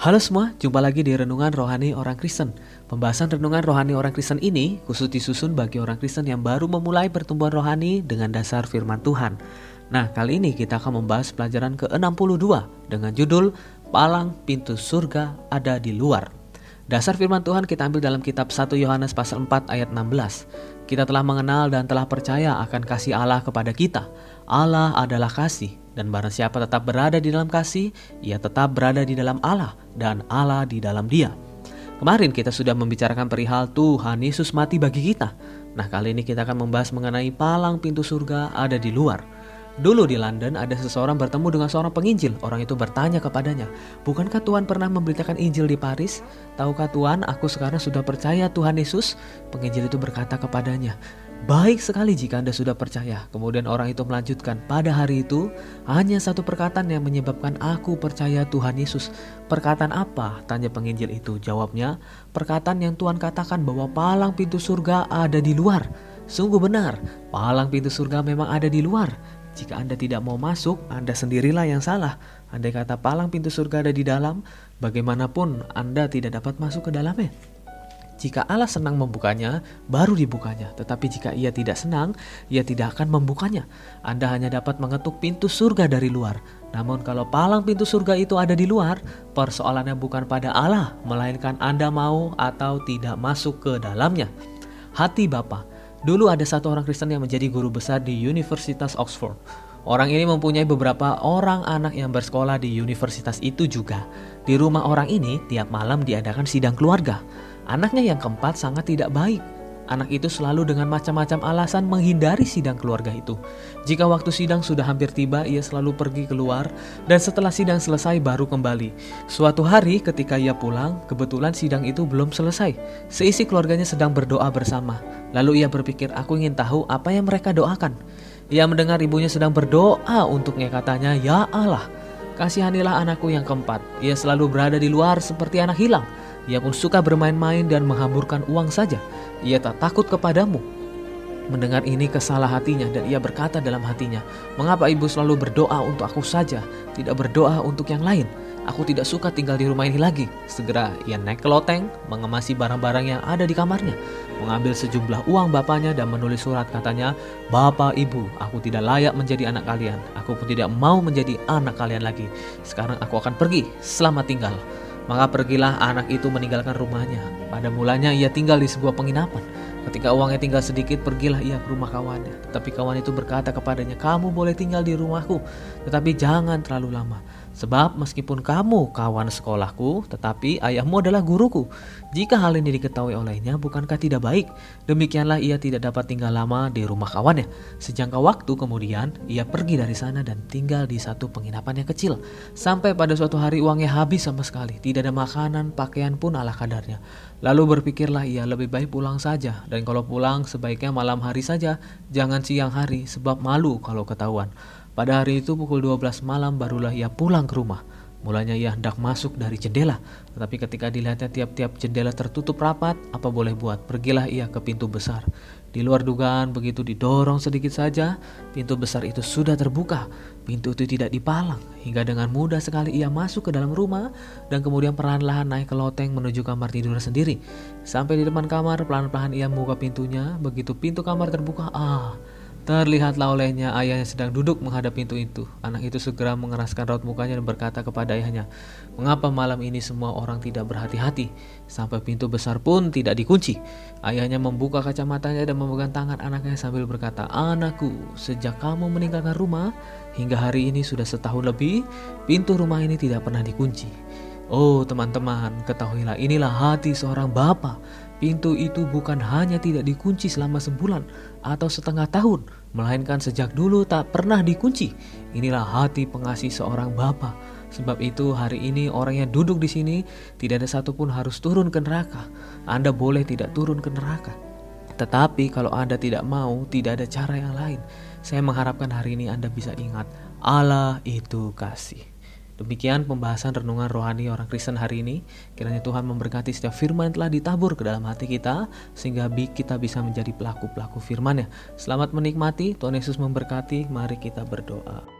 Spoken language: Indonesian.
Halo semua, jumpa lagi di Renungan Rohani Orang Kristen. Pembahasan Renungan Rohani Orang Kristen ini khusus disusun bagi orang Kristen yang baru memulai pertumbuhan rohani dengan dasar firman Tuhan. Nah, kali ini kita akan membahas pelajaran ke-62 dengan judul Palang Pintu Surga Ada di Luar. Dasar firman Tuhan kita ambil dalam kitab 1 Yohanes pasal 4 ayat 16. Kita telah mengenal dan telah percaya akan kasih Allah kepada kita. Allah adalah kasih dan barang siapa tetap berada di dalam kasih, ia tetap berada di dalam Allah dan Allah di dalam dia. Kemarin kita sudah membicarakan perihal Tuhan Yesus mati bagi kita. Nah kali ini kita akan membahas mengenai palang pintu surga ada di luar. Dulu di London ada seseorang bertemu dengan seorang penginjil. Orang itu bertanya kepadanya, "Bukankah Tuhan pernah memberitakan Injil di Paris? Tahukah Tuhan, aku sekarang sudah percaya Tuhan Yesus?" Penginjil itu berkata kepadanya, Baik sekali jika Anda sudah percaya. Kemudian orang itu melanjutkan, pada hari itu hanya satu perkataan yang menyebabkan aku percaya Tuhan Yesus. Perkataan apa? Tanya penginjil itu. Jawabnya, perkataan yang Tuhan katakan bahwa palang pintu surga ada di luar. Sungguh benar, palang pintu surga memang ada di luar. Jika Anda tidak mau masuk, Anda sendirilah yang salah. Andai kata palang pintu surga ada di dalam, bagaimanapun Anda tidak dapat masuk ke dalamnya. Jika Allah senang membukanya, baru dibukanya. Tetapi jika ia tidak senang, ia tidak akan membukanya. Anda hanya dapat mengetuk pintu surga dari luar. Namun kalau palang pintu surga itu ada di luar, persoalannya bukan pada Allah, melainkan Anda mau atau tidak masuk ke dalamnya. Hati Bapa. Dulu ada satu orang Kristen yang menjadi guru besar di Universitas Oxford. Orang ini mempunyai beberapa orang anak yang bersekolah di universitas itu juga. Di rumah orang ini, tiap malam diadakan sidang keluarga. Anaknya yang keempat sangat tidak baik. Anak itu selalu dengan macam-macam alasan menghindari sidang keluarga itu. Jika waktu sidang sudah hampir tiba, ia selalu pergi keluar, dan setelah sidang selesai baru kembali. Suatu hari, ketika ia pulang, kebetulan sidang itu belum selesai. Seisi keluarganya sedang berdoa bersama. Lalu ia berpikir, "Aku ingin tahu apa yang mereka doakan." Ia mendengar ibunya sedang berdoa untuknya, katanya, "Ya Allah, kasihanilah anakku yang keempat. Ia selalu berada di luar seperti anak hilang." Ia pun suka bermain-main dan menghamburkan uang saja. Ia tak takut kepadamu. Mendengar ini kesalah hatinya dan ia berkata dalam hatinya, Mengapa ibu selalu berdoa untuk aku saja, tidak berdoa untuk yang lain? Aku tidak suka tinggal di rumah ini lagi. Segera ia naik ke loteng, mengemasi barang-barang yang ada di kamarnya, mengambil sejumlah uang bapaknya dan menulis surat katanya, Bapak ibu, aku tidak layak menjadi anak kalian. Aku pun tidak mau menjadi anak kalian lagi. Sekarang aku akan pergi, selamat tinggal. Maka pergilah anak itu meninggalkan rumahnya. Pada mulanya ia tinggal di sebuah penginapan. Ketika uangnya tinggal sedikit, pergilah ia ke rumah kawannya. Tetapi kawan itu berkata kepadanya, "Kamu boleh tinggal di rumahku, tetapi jangan terlalu lama." Sebab meskipun kamu kawan sekolahku, tetapi ayahmu adalah guruku. Jika hal ini diketahui olehnya, bukankah tidak baik? Demikianlah ia tidak dapat tinggal lama di rumah kawannya. Sejangka waktu kemudian, ia pergi dari sana dan tinggal di satu penginapan yang kecil. Sampai pada suatu hari uangnya habis sama sekali. Tidak ada makanan, pakaian pun ala kadarnya. Lalu berpikirlah ia lebih baik pulang saja. Dan kalau pulang, sebaiknya malam hari saja. Jangan siang hari, sebab malu kalau ketahuan. Pada hari itu pukul 12 malam barulah ia pulang ke rumah. Mulanya ia hendak masuk dari jendela, tetapi ketika dilihatnya tiap-tiap jendela tertutup rapat, apa boleh buat? Pergilah ia ke pintu besar. Di luar dugaan, begitu didorong sedikit saja, pintu besar itu sudah terbuka. Pintu itu tidak dipalang, hingga dengan mudah sekali ia masuk ke dalam rumah dan kemudian perlahan-lahan naik ke loteng menuju kamar tidur sendiri. Sampai di depan kamar, pelan-pelan ia membuka pintunya. Begitu pintu kamar terbuka, ah, Terlihatlah olehnya ayahnya sedang duduk menghadap pintu itu. Anak itu segera mengeraskan raut mukanya dan berkata kepada ayahnya, Mengapa malam ini semua orang tidak berhati-hati? Sampai pintu besar pun tidak dikunci. Ayahnya membuka kacamatanya dan memegang tangan anaknya sambil berkata, Anakku, sejak kamu meninggalkan rumah, hingga hari ini sudah setahun lebih, pintu rumah ini tidak pernah dikunci. Oh teman-teman, ketahuilah inilah hati seorang bapak Pintu itu bukan hanya tidak dikunci selama sebulan atau setengah tahun, melainkan sejak dulu tak pernah dikunci. Inilah hati pengasih seorang bapa. Sebab itu hari ini orang yang duduk di sini tidak ada satupun harus turun ke neraka. Anda boleh tidak turun ke neraka. Tetapi kalau Anda tidak mau, tidak ada cara yang lain. Saya mengharapkan hari ini Anda bisa ingat Allah itu kasih. Demikian pembahasan renungan rohani orang Kristen hari ini. Kiranya Tuhan memberkati setiap firman yang telah ditabur ke dalam hati kita, sehingga kita bisa menjadi pelaku-pelaku firman-Nya. Selamat menikmati, Tuhan Yesus memberkati. Mari kita berdoa.